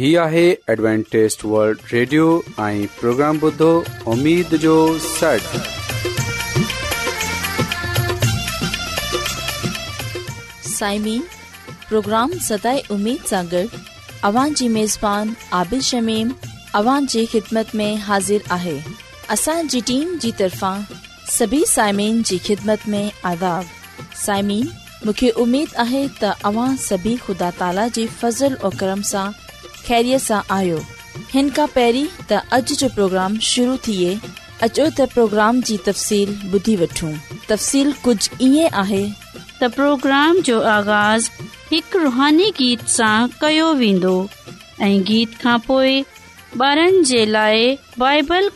هي آهي ॲڊوانٽيست world radio ۽ programme بدو اميد جو سٽ سائمين پروگرام ستاي اميد سانگر اوان جي ميزبان عادل شميم اوان جي خدمت ۾ حاضر آهي اسان جي ٽيم جي طرفان سڀي سائمين جي خدمت ۾ آداب سائمين مونکي اميد آهي ته اوان سڀي خدا تالا جي فضل ۽ کرم سان ख़ैरीअ सां आयो हिन खां تا اج جو जो प्रोग्राम शुरू थिए अचो त प्रोग्राम जी तफ़सील ॿुधी वठूं तफ़सील कुझु इएं जो आगाज़ हिकु रुहानी गीत सां कयो वेंदो गीत खां पोइ ॿारनि जे بائبل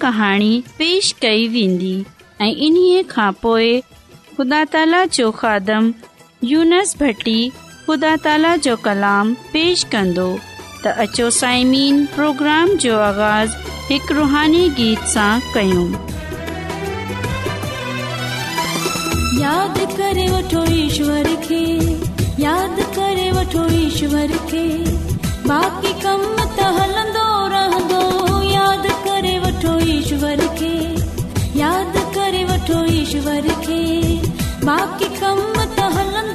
पेश कई वेंदी ऐं इन्हीअ खां خدا ख़ुदा جو जो खादम यूनस خدا ख़ुदा جو जो कलाम पेश त अचो साइमीन प्रोग्राम जो आगाज़ हिक रुहानी गीत से कयूं याद करे वठो ईश्वर खे याद करे वठो ईश्वर खे बाक़ी कम त हलंदो रहंदो याद करे वठो ईश्वर खे याद करे वठो ईश्वर खे बाक़ी कम त हलंदो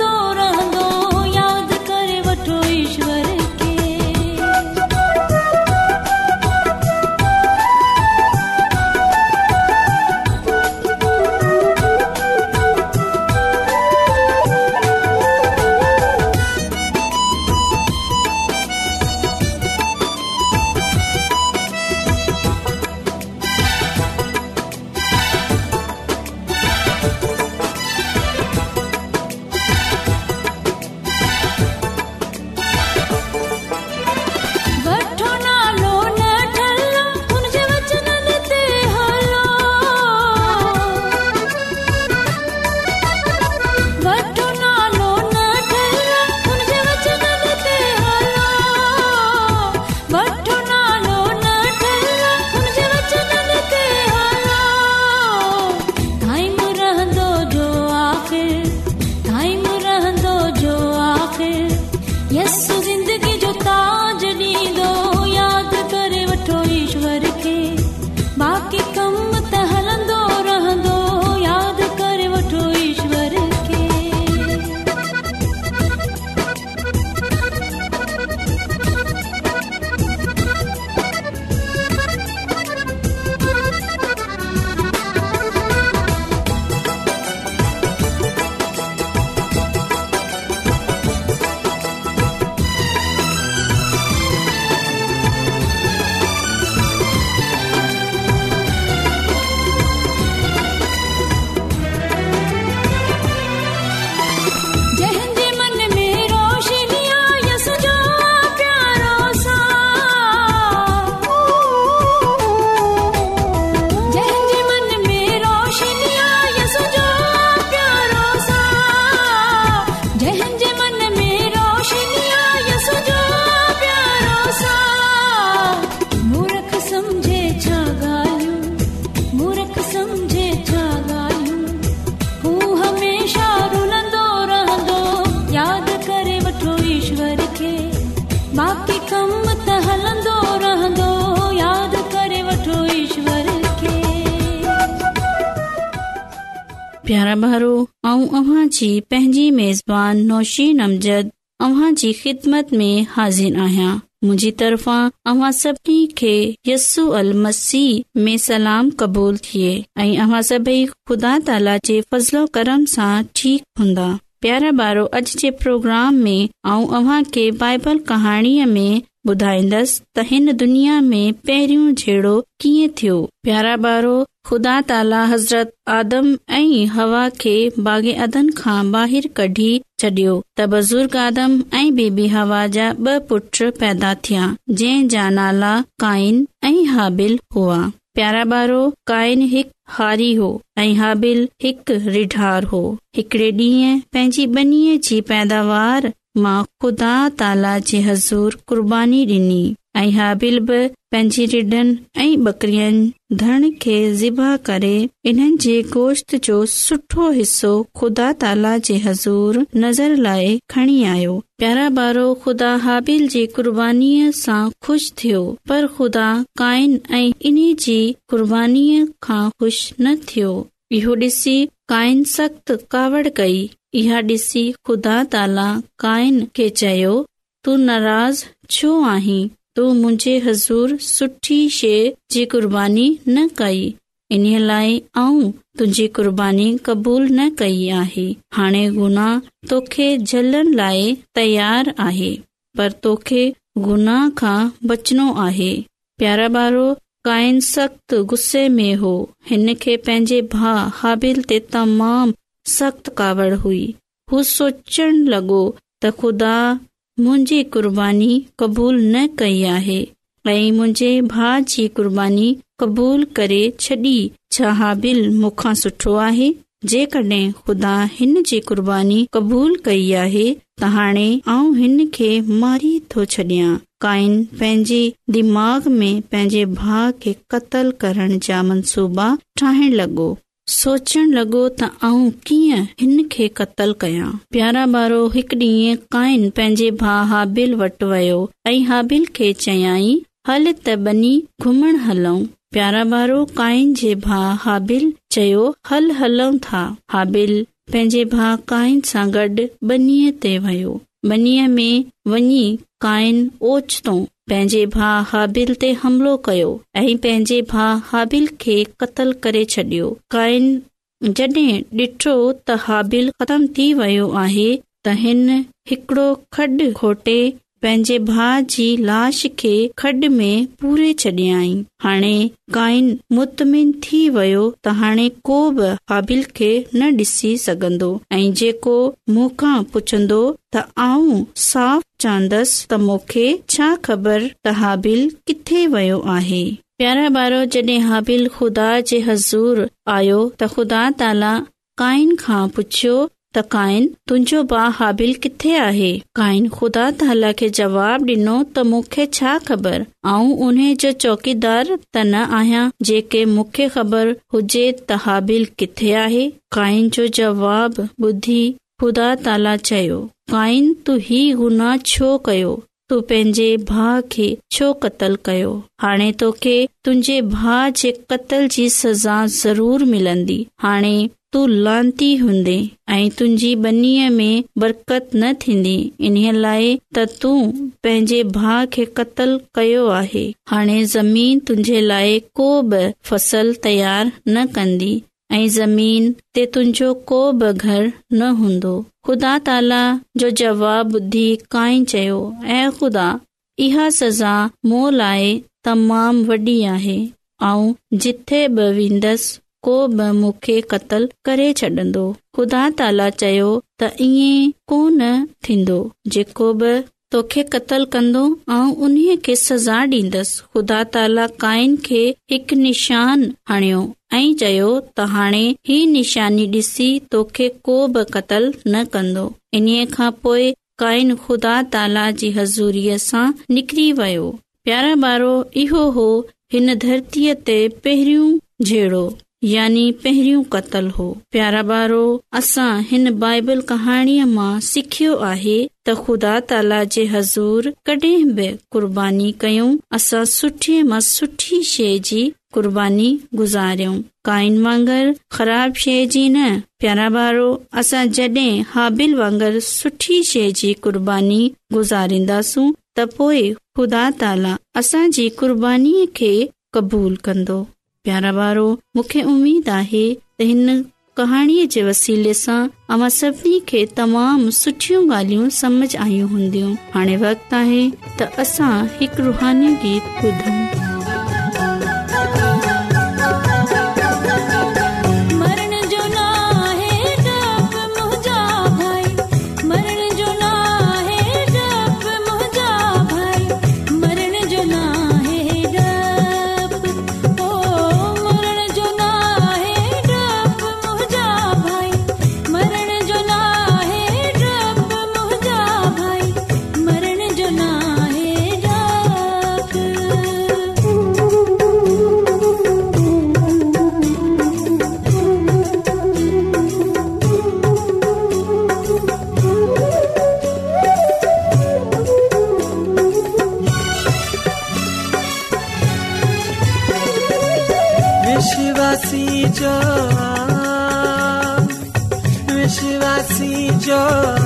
جی جی پہنجی خدمت میں حاضر پیارا بارو اج ॿारो پروگرام میں प्रोग्राम में کے بائبل کہانی میں कहाणीअ تہن دنیا میں हिन दुनिया کیے تھیو پیارا بارو खुदा ताला हज़र ऐं हवा कढी छडि॒योगमी हवा जा ब पुट पैदा थिया जंहिं जा नाला काइन ऐं हाबिल हुआ प्यारा बारो काइन हिकु हारी हो ऐं हाबिल रिढार हो हिकड़े ॾींह पंहिंजी बनीअ जी पैदावार मां ख़ुदा ताला जे हज़ूर क़ुरबानीनी ऐं हाबिल बि पंहिंजी ज़िबा करे हिसो खुदा ताला जे हज़ूर नज़र लाइ खणी आयो प्यारा बारो ख़ुदा हाबिल जी क़ुरबानी सां ख़ुशि थियो पर ख़ुदा काइन ऐं इन्ही जी क़ुरबानी खां ख़ुश न थियो इहो डि॒सी काइन सख़्त कावड़ कई ॾिसी ख़ुदा काइन खे चयो तू नाराज़ तूं मुंहिंजे हज़ूर शइ कई इन्हीअ तुंहिंजी क़ुर्बानी क़बूल न कई आहीं हाणे गुनाह तोखे झलण लाइ तयार आहीं पर तोखे गुनाह खां बचनो आहे प्यारा बारो काइन सख़्त गुस्से में हो हिन खे पंहिंजे भा हाबिल सख़्त कावड़ हुई हू सोचण लॻो त ख़ुदा मुंहिंजी क़ुर्बानी क़बूल न कई आहे ऐं मुंहिंजे भा जी क़ुर्बानी क़बूलु करे छॾी छा हाबिल मूंखा सुठो आहे जेकॾहिं ख़ुदा हिन जी क़ुर्बानी क़बूलु कई आहे त हाणे आउं हिन खे मारी थो छॾियां काइन पंहिंजे दिमाग़ में पंहिंजे भाउ खे क़त्ल करण जा मनसूबा ठाहिण लॻो सोचण लॻो त आऊं कीअं हिन खे क़त्ल कया प्यारा ॿारो हिक ॾींहं कायन पंहिंजे भा हाबिल वटि वयो ऐं हाबिल खे चयाई हल त बनी घुमण हलऊं प्यारा ॿारो काइन जे भा हाबिल हल हलऊं था हाबिल पंहिंजे भा काइन सां गॾु बनी ते वियो बनीअ में वञी कायन ओचितो पंहिंजे भा हबिल ते हमिलो कयो ऐं पंहिंजे भा हबिल खे क़तल करे छडि॒यो काय जड॒ डि॒ठो त हाबिल ख़तम थी वयो आहे त हिन हिकड़ो खड पंहिंजे काइन मुतमिन थी हाबिलींदो मूं खां पुछंदो त आऊं साफ़ चवंदसि त मूंखे छा ख़बर त हाबिल किथे वियो आहे प्यारा बारो जॾहिं हाबिल ख़ुदा जे हज़ूर आयो त ख़ुदा ताला काइन खां पुछियो त काइन तुंहिंजो भाउ हाबिल किथे आहे क़ाइन ख़ुदा छा ख़बर ऐं चौकीदार त न आहियां हाबिल किथे आहे क़ाइन जो जवाब ॿुधी ख़ुदा ताला चयो काइन तू ही गुनाह छो कयो तू पंहिंजे भाउ खे छो क़तल कयो हाणे तोखे तुंहिंजे भाउ जे क़तल जी सज़ा ज़रूर मिलंदी तू लांती हूंदे ऐं तुंहिंजी बनीअ में बरकत न थींदी इन लाइ त तूं पंहिंजे भाउ खे क़तल कयो आहे हाणे ज़मीन तुंहिंजे लाइ को बि फसल तयार न कंदी ऐं ज़मीन ते तुंहिंजो को बि घर न हूंदो ख़ुदा ताला जो जवाब ॿुधी काई चयो ऐं ख़ुदा इहा सज़ा मोल आहे तमामु वॾी आहे ऐं जिथे बि वेंदसि को बि मूंखे क़त्ल करे छॾंदो ख़ुदा ताला चयो त ईअं कोन थींदो जेको बि तोखे कत्ल कंदो ऐं उन्हीअ खे सजा डि॒नसि ख़ुदा ताला काइन खे हिकु निशान आणियो ऐं चयो त हाणे ही निशानी ॾिसी तोखे को बि क़तलु न कंदो इन्हीअ खां पोइ काइन ख़ुदा ताला जी हज़ूरीअ सां निकिरी वयो प्यारो ॿारो इहो हो हिन धरतीअ ते पहिरियों जहिड़ो यानी पहिरियों क़तलु हो प्यारा बारो असां हिन बाइबल कहाणीअ मां सिखियो आहे त ख़ुदा ताला जे हज़ूर कॾहिं बि क़ुर्बानी कयूं शइ जी क़ुर्बानी काइन वांगर ख़राब शे जी न प्यारा ॿारो असां जडे॒ हाबिल वांगर सुठी शइ जी क़ुर्बानी गुज़ारींदासूं त पोए ख़ुदा ताला असां जी क़ुर्बानी खे क़बूल कन्दो प्यारा वारो मूंखे उमेद आहे त हिन कहाणीअ जे वसीले सां अमा सभिनी खे तमामु सुठियूं ॻाल्हियूं समझ आयूं हूंदियूं हाणे वक़्तु आहे त असां हिकु रुहानी गीत ॿुधूं विश्वासी जो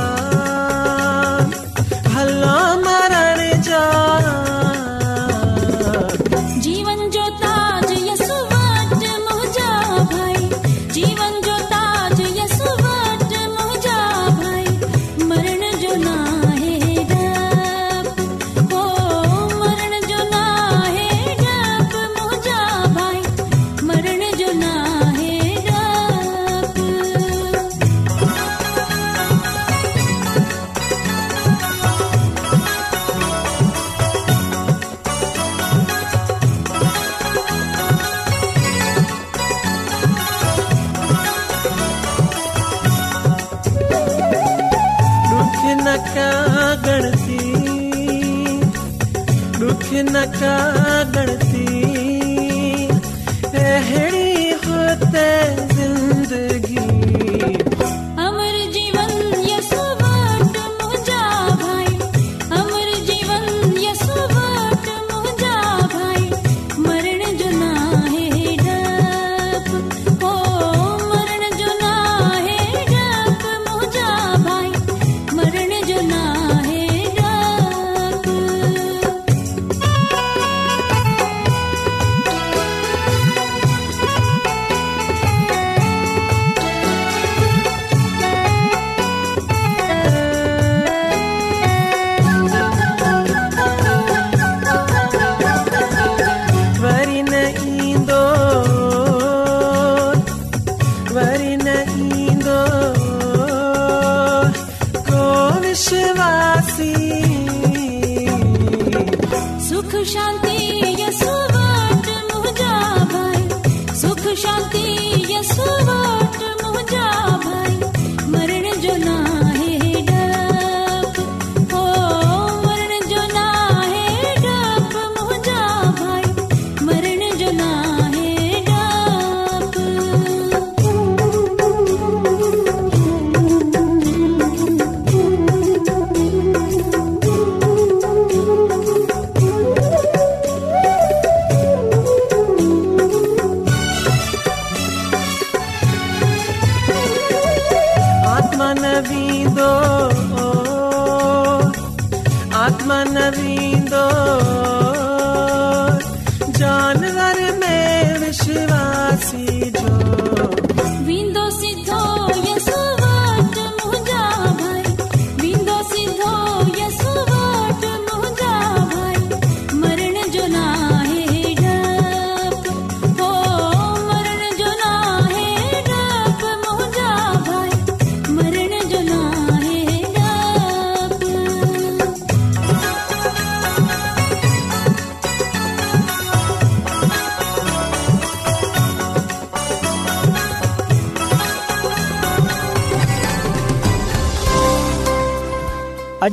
गण सी ॾुख न का ज़िंदगी हरी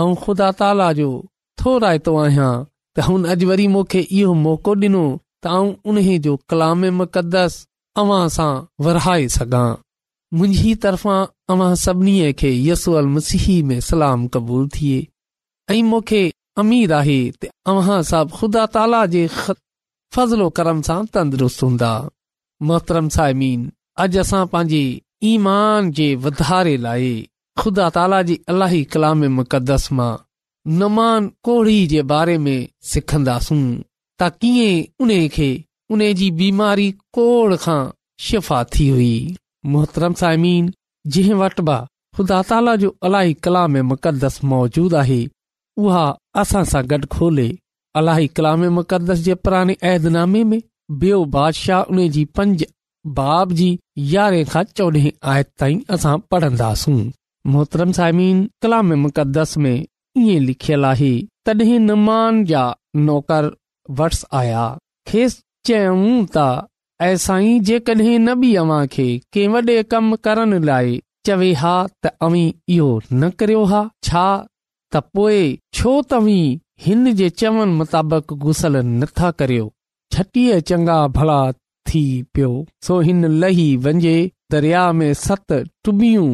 अऊं ख़ुदा ताला जो थो रायतो आहियां त हुन अॼु वरी मूंखे इहो मौको ॾिनो त आऊं उन जो कलाम मुक़दस अव्हां सां विरहाए सघां मुंहिंजी तरफ़ां अव्हां सभिनी खे यसूअल मसीह में सलाम क़बूल थिए ऐं मूंखे अमीर आहे त अव्हां सभ ख़ुदा ताला जे फज़लो करम सां तंदुरुस्त हूंदा मोहतरम साइमीन अॼु असां पंहिंजे ईमान जे वधारे लाइ ख़ुदा ताला जी इलाही मुक़दस मां नमान कोड़ी जे बारे में सिखंदासूं ता कीअं उन खे उन जी बीमारी कोड़ खां शिफ़ा थी हुई मोहतरम साइमीन जिंहिं वटि बा ख़ुदा ताला जो अलाही कलाम मुक़दस मौजूदु आहे उहा असां सां गॾु खोले अलाही कलाम मुक़दस जे पुराणे ऐदनामे में बि॒यो बादशाह उन जी पंज बाब जी यारहें खां चोॾहें आयत ताईं असां पढ़ंदासूं मोहतरम साइमीन कलाम मुक़द्दस में इएं लिखियल आहे तॾहिं नौकर वया खेसि चयूं ताईं जेके न बि अवां खे वडे॒ कम करण लाइ चवे हा त अवी इहो न करियो हा छा त पोए छो तव्हीं हिन जे चवण मुताबिक़ घुसल नथा करियो छटीह चङा भड़ा थी पियो सो हिन लही वंञे दरिया में सत टुबियूं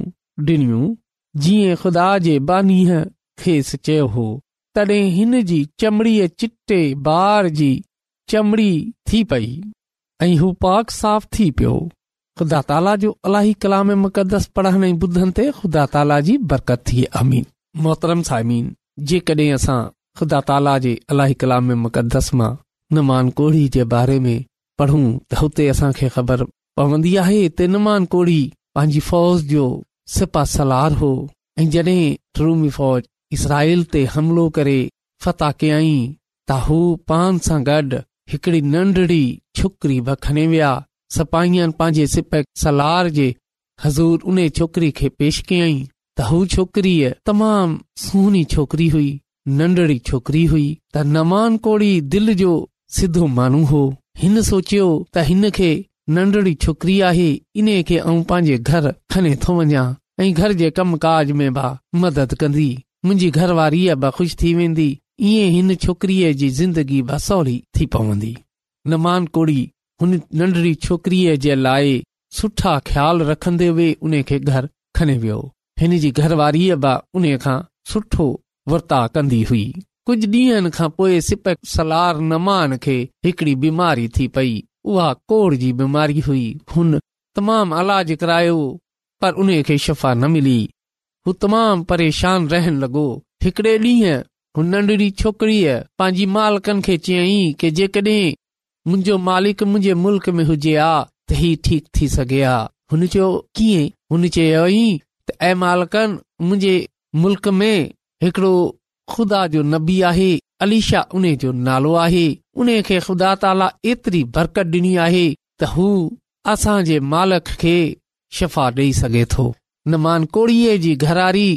डि॒न जीअं ख़ुदा जे बीह खेसि चयो हो तॾहिं हिन जी चमड़ीअ चिटे बार जी चमड़ी थी पई ऐं हू पाक साफ़ थी पियो ख़ुदा ताला जो अलाही कलाम मुक़दस पढ़ण ऐं ॿुधनि ते ख़ुदा ताला जी बरकत थी अमीन मोहतरम साइमीन जेकॾहिं असां ख़ुदा ताला जे अलाही कलाम मुक़दस मां नुमान कोड़ी जे बारे में पढ़ूं त हुते असांखे ख़बर पवंदी आहे त नुमान कोड़ी पंहिंजी फौज जो सिपा सलार हो ऐं जॾहिं टूमी फौज इसराइल ते हमिलो करे फता कयई त हू पान सां गॾु हिकड़ी नंढड़ी छोकिरी खणे विया सिपाहियनि पंहिंजे सिप सलार जे हज़ूर उन छोकिरी खे पेश कयई त हू छोकिरीअ तमामु सुहिणी छोकिरी हुई नंढड़ी छोकिरी हुई त नमान कोड़ी दिलि जो सिधो माण्हू हो हिन सोचियो त हिन खे नंढड़ी छोकिरी आहे इन खे ऐं पंहिंजे घर खणे थो वञा ऐं घर जे कम काज में बि मदद कंदी मुंहिंजी घरवारी बि ख़ुशि थी वेंदी ईअं हिन छोकिरीअ जी ज़िंदगी ब सवली थी पवंदी नमान कोड़ी हुन नंढड़ी छोकिरी जे लाइ सुठा ख़्याल रखन्न्दन्दन्दन् वे उन खे घर खने वियो जी घरवारी बि उन खां सुठो वर्ता कन्दी हुई कुझु ॾींहनि खां पोए सिप सलार नमान खे हिकड़ी बीमारी थी पई उहा कोर जी बीमारी हुई हुन तमामु इलाज करायो पर उन खे शफ़ा न मिली हू तमामु परेशान रहन लॻो हिकड़े ॾींहु हू नंढड़ी छोकिरीअ पंहिंजी मालिकन खे चयई कि जेकडे॒ मालिक मुंहिंजे मुल्क़ में हुजे आ त ही ठीक थी सघे आ हुन चयो कीअं हुन त मुंहिंजे मुल्क में हिकड़ो खुदा जो नबी आहे अलीशा उन जो नालो आहे उन खे ख़ुदा ताला एतिरी बरकत ॾिनी आहे त हू असांजे मालक खे शफ़ा ॾेई सघे थो नमान कोड़ीअ जी घरारी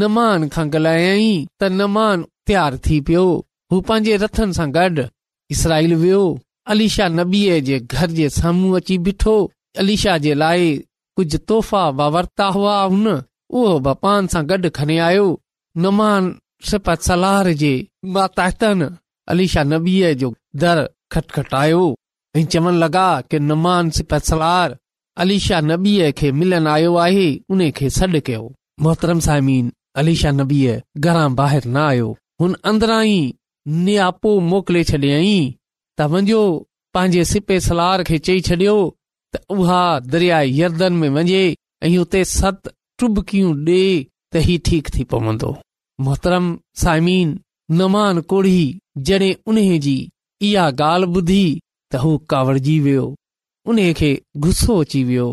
नमान खां ॻाल्हायई त नमान तयारु थी पियो हू पंहिंजे रथनि सां गॾु इसराइल वियो अलीशा नबीअ जे घर जे साम्हूं अची बीठो अलीशा जे लाइ कुझु तोहफ़ा वर्ता हुआ हुन उहो बपान सां गॾु खणी आयो नमान सलार जे बातन अलीशा शा नबीअ जो दर खटखटायो आयो ऐं चवण लॻा कि नुमान सिपसलार अलीशा नबीअ खे मिलन आयो आहे उन खे सॾु कयो मोहतरम साइमन अलीशा शाह नबीअ घरां ॿाहिरि न आयो हुन अंदरां ई नियापो मोकिले छॾियईं त वञो पंहिंजे सलार खे चई छॾियो त उहा दरियाए यर्दनि में वञे ऐं उते सत टुबकियूं ॾे त ई ठीक थी पवंदो मोहतरम साइमन नमान कोढ़ी जड॒ उन्हे जी इहा ॻाल्हि ॿुधी त हो कावड़िजी वियो उन्हीअ खे गुसो अची वियो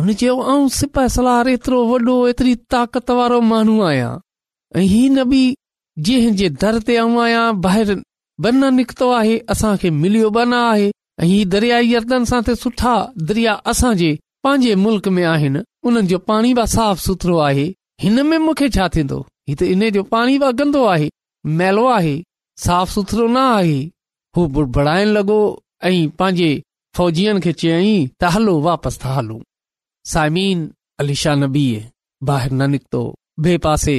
हुन चयो आऊं सिपाह सलार एतिरो वॾो एतिरी ताक़त वारो माण्हू आहियां ऐं ही न बि जंहिंजे दर ते आउं आहियां ॿाहिरि ब न निकितो आहे असां खे मिलियो ब न आहे ऐं दरियाई अर्दन सां सुठा दरिया असांजे पंहिंजे मुल्क़ में आहिनि उन्हनि जो पाणी बि साफ़ सुथरो आहे हिन में मूंखे छा थींदो ही त इन्हे जो पाणी बि गंदो आहे मैलो आहे साफ़ सुथरो न आहे हू बुड़बड़ाइण लॻो ऐं पंहिंजे फौजीअनि खे चयाईं त हलो वापसि था हलूं साइमीन अलीशा शाह नबीअ ॿाहिरि न निकितो ॿिए पासे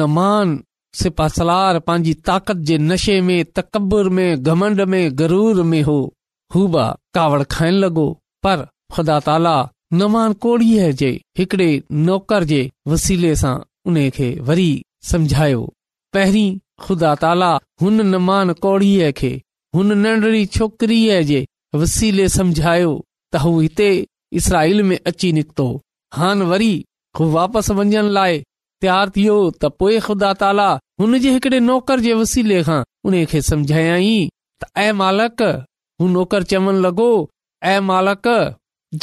नमान सिपा सलार पंहिंजी ताकत जे नशे में तकब्बुर में घमंड में गरूर में हो हू कावड़ खाइण लॻो पर ख़ुदा ताला नमान कोड़ीअ जे हिकड़े नौकर जे वसीले सां उन खे वरी समझायो पहिरीं ख़ुदा ताला हुनमानड़ीअ खे हुन नंढड़ी छोकरी वसीले समुझायो त हू हिते इसराईल में अची निकितो हान वरी हू वापसि वञण लाइ तयारु थियो त पोएं ख़ुदा ताला हुन जे हिकड़े नौकर जे वसीले खां उन खे समझायई तालक हू नौकर चवण लॻो ऐं मालक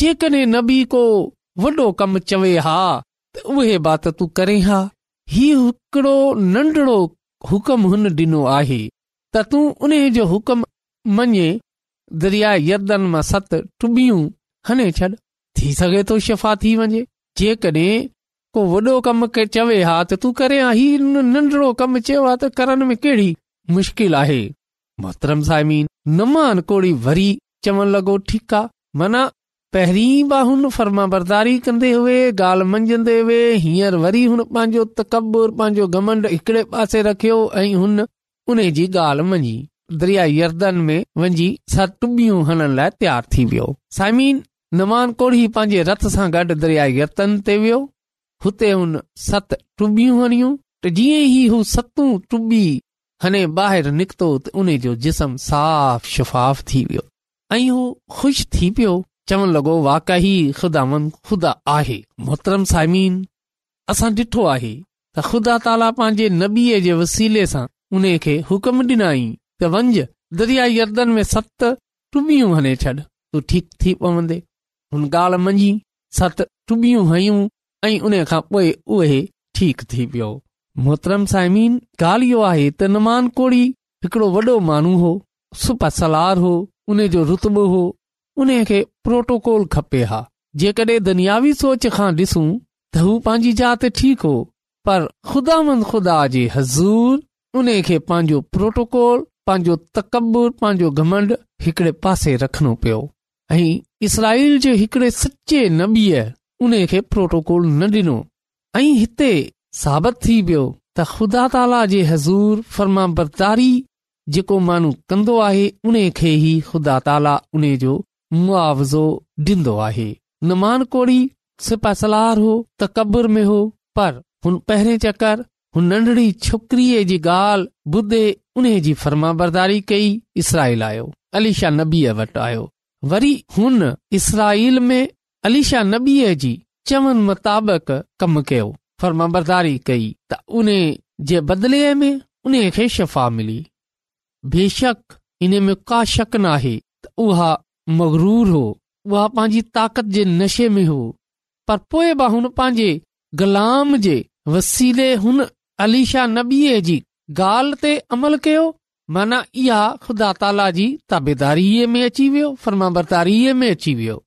जेकॾहिं न को वॾो कमु चवे हा त उहे बात तूं करें हा ही हिकिड़ो नंढिड़ो हुकम हुन ॾिनो आहे त तूं उन जो हुकुम मञे यदन मां सत टुॿियूं हने छॾ थी सघे थो शफ़ा थी वञे जेकॾहिं को वॾो कमु चवे हा त तूं करियां हीउ हुन नंढिड़ो कमु चयो आहे त करण में कहिड़ी मुश्किल आहे मोहतरम साइमीन नमान कोड़ी वरी चवणु लॻो ठीकु आहे माना पहिरीं बा हुन फर्मा बरदारी कंदे हुए ॻाल्हि मञंदे हुए हींअर वरी हुन पंहिंजो तकबुरु पंहिंजो घमंड हिकड़े पासे रखियो ऐं हुन उने जी ॻाल्हि मञी दरिया यर्दन में वञी सत टुॿियूं हणण लाइ तयारु थी वियो साइमीन नवान कोढ़ी पंहिंजे रथ सां गॾु दरिया यर्दन ते वियो हुते हुन सत टुबियूं हणियूं त जीअं ई हू सतू टुबी हने ॿाहिरि निकितो त उन जो जिस्म साफ़ शफ़ाफ़ थी वियो ऐं हू ख़ुशि थी पियो चवण लगो वाकई ख़ुदा आहे मोहतरम सामिन असां ॾिठो आहे त ख़ुदा ताला पंहिंजे नबीअ जे वसीले सां उन खे हुकुम ॾिनाई त दरिया यर्दन में सत टुॿियूं हने छॾ तू ठीक थी पवंदे हुन ॻाल्हि मंझी सत टुॿियूं हयूं ऐं उन खां पोइ उहे ठीक थी पियो मोहतरम साहिम ॻाल्हि इहो आहे त नमान कोड़ी हिकिड़ो वॾो माण्हू हो सुप सलार हो उन जो रुतबो हो उने खे प्रोटोकॉल खपे हा जेकॾहिं दुनियावी सोच खां ॾिसूं त हू पंहिंजी जात ठीकु हो पर ख़ुदा मंद ख़ुदा जे हज़ूर उन खे पंहिंजो प्रोटोकॉल पंहिंजो तकबुर पंहिंजो घमंड हिकड़े पासे रखणो पियो ऐं इसराइल जे हिकड़े सचे नबीअ उन खे प्रोटोकॉल न ॾिनो ऐं हिते साबित थी वियो त ख़ुदा ताला जे हज़ूर फर्मा बरदारी जेको माण्हू कंदो आहे उन खे ई ख़ुदा ताला उन जो मुआवज़ो ॾींदो आहे नुमान कोड़ी सिपा सलार हो त कबुर में हो पर हुन पहिरें चकर हुन नंढड़ी छोकिरीअ जी ॻाल्हि ॿुधे उन जी फर्मा बरदारी कई इसराइल आयो अलीशा नबीअ वटि आयो वरी हुन इसराइल में अलीशा नबीअ जी चवनि मुताबिक़ कमु कयो फर्मा बरदारी कई त उन्हे जे बदिले में उन खे शफ़ा मिली बेशक हिन में का शक न आहे त उहा मगरूर हो उहा पंहिंजी ताक़त जे नशे में हो पर पोइ बि हुन पंहिंजे ग़ुलाम जे वसीले हुन अलीशा नबीअ जी ॻाल्हि ते अमल कयो माना इहा ख़ुदा ताला जी ताबेदारीअ में अची वियो फर्मा बर्तारीअ में अची वियो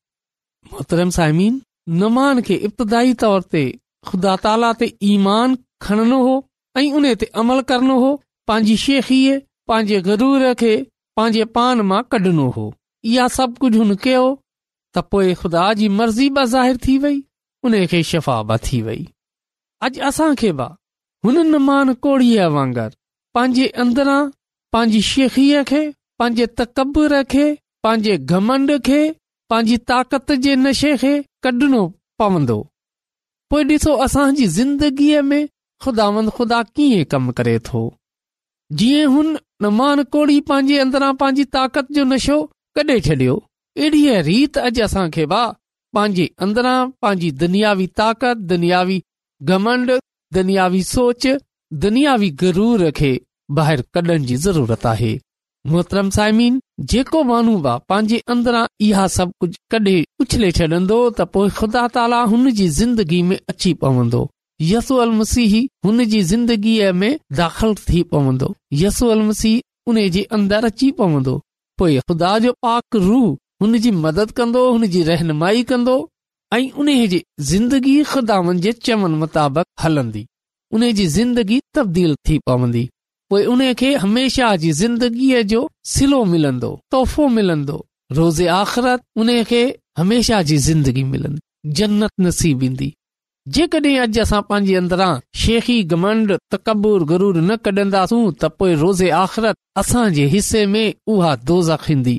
मोहतरम साइमीन नमान खे इब्तदाई तौर ते ख़ुदा ताला ते ईमान खणनो हो ऐं उन ते अमल करणो हो पंहिंजी शेखीअ पंहिंजे गरूर खे पंहिंजे पान मां कढणो हो इहा सभु कुझु हुन कयो त पोइ ख़ुदा जी मर्ज़ी बि ज़ाहिर थी वई उन खे शफ़ा ब थी वई अॼु असांखे बा हुन नमान कोड़ीअ वांगुरु पंहिंजे अंदरां पंहिंजी शेखीअ खे पंहिंजे तकबर खे पंहिंजे घमंड खे पंहिंजी ताक़त जे नशे खे कढणो पवंदो पोइ ॾिसो असांजी ज़िंदगीअ में ख़ुदावंद ख़ुदा कीअं कमु करे थो जीअं हुन न मान कोड़ी पंहिंजे अंदरां पंहिंजी ताक़त जो नशो कॾहिं छॾियो अहिड़ीअ रीति अॼु असांखे बा पंहिंजे अंदरां पंहिंजी दुनियावी ताकत दुनियावी घमंड दुनियावी सोच दुनियावी गरूर खे ॿाहिरि कढण जी ज़रूरत आहे मोहतरम साइमीन जेको माण्हू बा पंहिंजे अंदरां इहा सभु कुझु कॾहिं उछले छॾंदो त पो ख़ुदा ताला हुन जी ज़िंदगी में अची पवंदो यसू मसीह हुन जी ज़िंदगीअ में दाख़िल थी पवंदो यसो मसीह उन जे अंदरि अची पवंदो पोए ख़ुदा जो पाक रू हुन जी मदद कंदो हुनजी रहनुमाई कंदो ऐं उन जी ज़िंदगी ख़ुदा उन जे चवनि मुताबिक़ हलंदी उन जी ज़िंदगी तब्दील थी पवंदी पोएं उन खे हमेशह जी ज़िंदगीअ जो सिलो मिलंदो तोहफ़ो मिलंदो रोज़े आख़िरत उन खे हमेशा जी ज़िंदगी मिलंदी जन्नत नसीबु ईंदी जेकॾहिं अॼु असां पंहिंजे अंदरां शेखी घमंड तकबूर गरूर न कढंदासूं त पोइ रोज़े आख़िरत असां जे हिस्से में उहा दोज़ ज़ी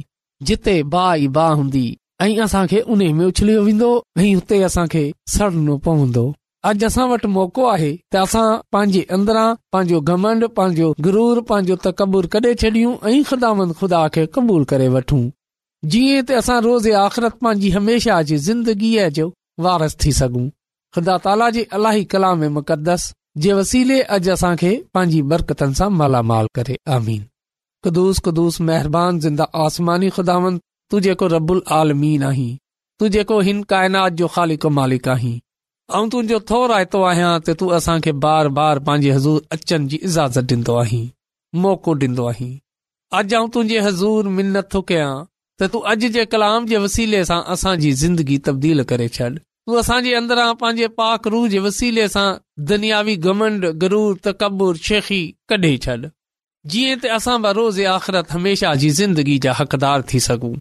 जिते बाह ई बाह हूंदी ऐं असां खे उन में उछलियो वेंदो ऐं हुते असां खे सड़नो पवंदो अॼु असां वटि मौक़ो आहे त असां पंहिंजे अंदरां पंहिंजो घमंड पंहिंजो गरूर पंहिंजो तकबूर कढे छॾियूं ऐं ख़ुदांद ख़ुदा खे कबूल करे वठूं जीअं त असां रोज़े आख़िरत पंहिंजी हमेशह जी ज़िंदगीअ जो वारस थी सघूं ख़ुदा ताला जे अलाही कलामे मुक़दस जे वसीले अॼु असां खे पंहिंजी बरकतन सां मालामाल करे आमीन ख़ुदुस कुस महरबानी ज़िंदा आसमानी ख़ुदावन तू जेको रबुल आलमीन आहीं तूं जेको हिन काइनात जो खालिक मालिक आहीं ऐं तुंहिंजो थो रायतो आहियां त तूं असां बार बार पांजी हज़ूर अचनि जी इजाज़त डि॒न्दो आहीं मौक़ो डि॒न्दो आही अॼु आं तुंहिंजे हज़ूर मिनत कयां त तू अॼ जे कलाम जे वसीले सां असांजी ज़िंदगी तब्दील करे छॾ तू असांजे अंदरां पंहिंजे पाक रूह जे वसीले सां दुनियावी घमंड गरूर तकबुर शेखी कॾे छॾ जीअं त असां ब रोज़ आख़िरत हमेशा जी ज़िंदगी जा हक़दार थी सघूं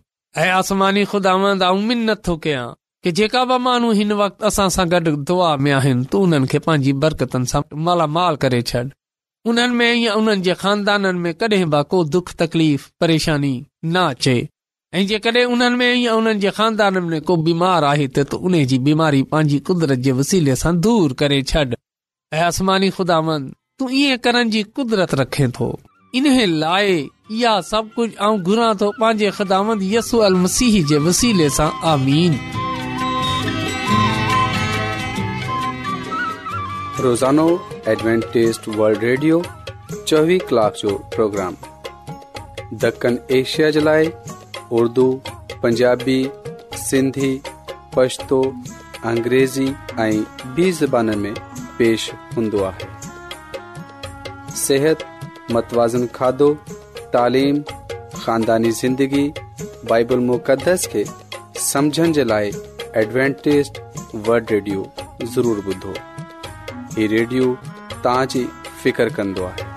ऐं आसमानी खुदा महद उमीन नथो कयां कि जेका बि माण्हू हिन वक़्तु असां सां गॾु दुआ में आहिनि तू उन्हनि खे पांजी बरकतनि सां मलामाल करे छॾ उन्हनि में या उन्हनि जे खानदाननि में कॾहिं बि को दुख तकलीफ़ परेशानी न अचे ऐं जेकॾहिं उन्हनि में या उन्हनि जे ख़ानदान में को बीमार आहे त त उन जी बीमारी पंहिंजी कुदरत जे वसीले सां दूर करे छॾ ऐं आसमानी ख़ुदा तूं ईअं करण जी कुदरत रखे थो इन लाइ इहा सभु कुझु ऐं घुरां थो पंहिंजे ख़ुदामंद यसू अल मसीह जे वसीले सां आमीन रोज़ानो एडवेंटेस्ट वर्ल्ड रेडियो चोवीह कलाक जो प्रोग्राम एशिया जे लाइ اردو پنجابی سندھی پشتو انگریزی اگریزی بی زبان میں پیش ہوں صحت متوازن کھادو تعلیم خاندانی زندگی بائبل مقدس کے سمجھن جلائے ایڈوینٹیز ورلڈ ریڈیو ضرور بدھو یہ ریڈیو تاج فکر کرد ہے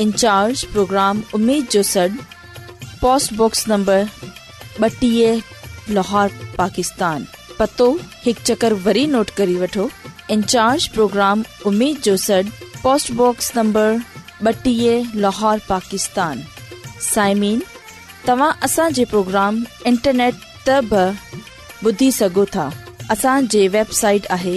इन प्रोग्राम पोस्टबॉक्स नंबर पतो हिकु चकर लाहौर पाकिस्तान साइमीन तव्हांजे प्रोग्राम इंटरनेट त ॿुधी सघो था असांजे वेबसाइट आहे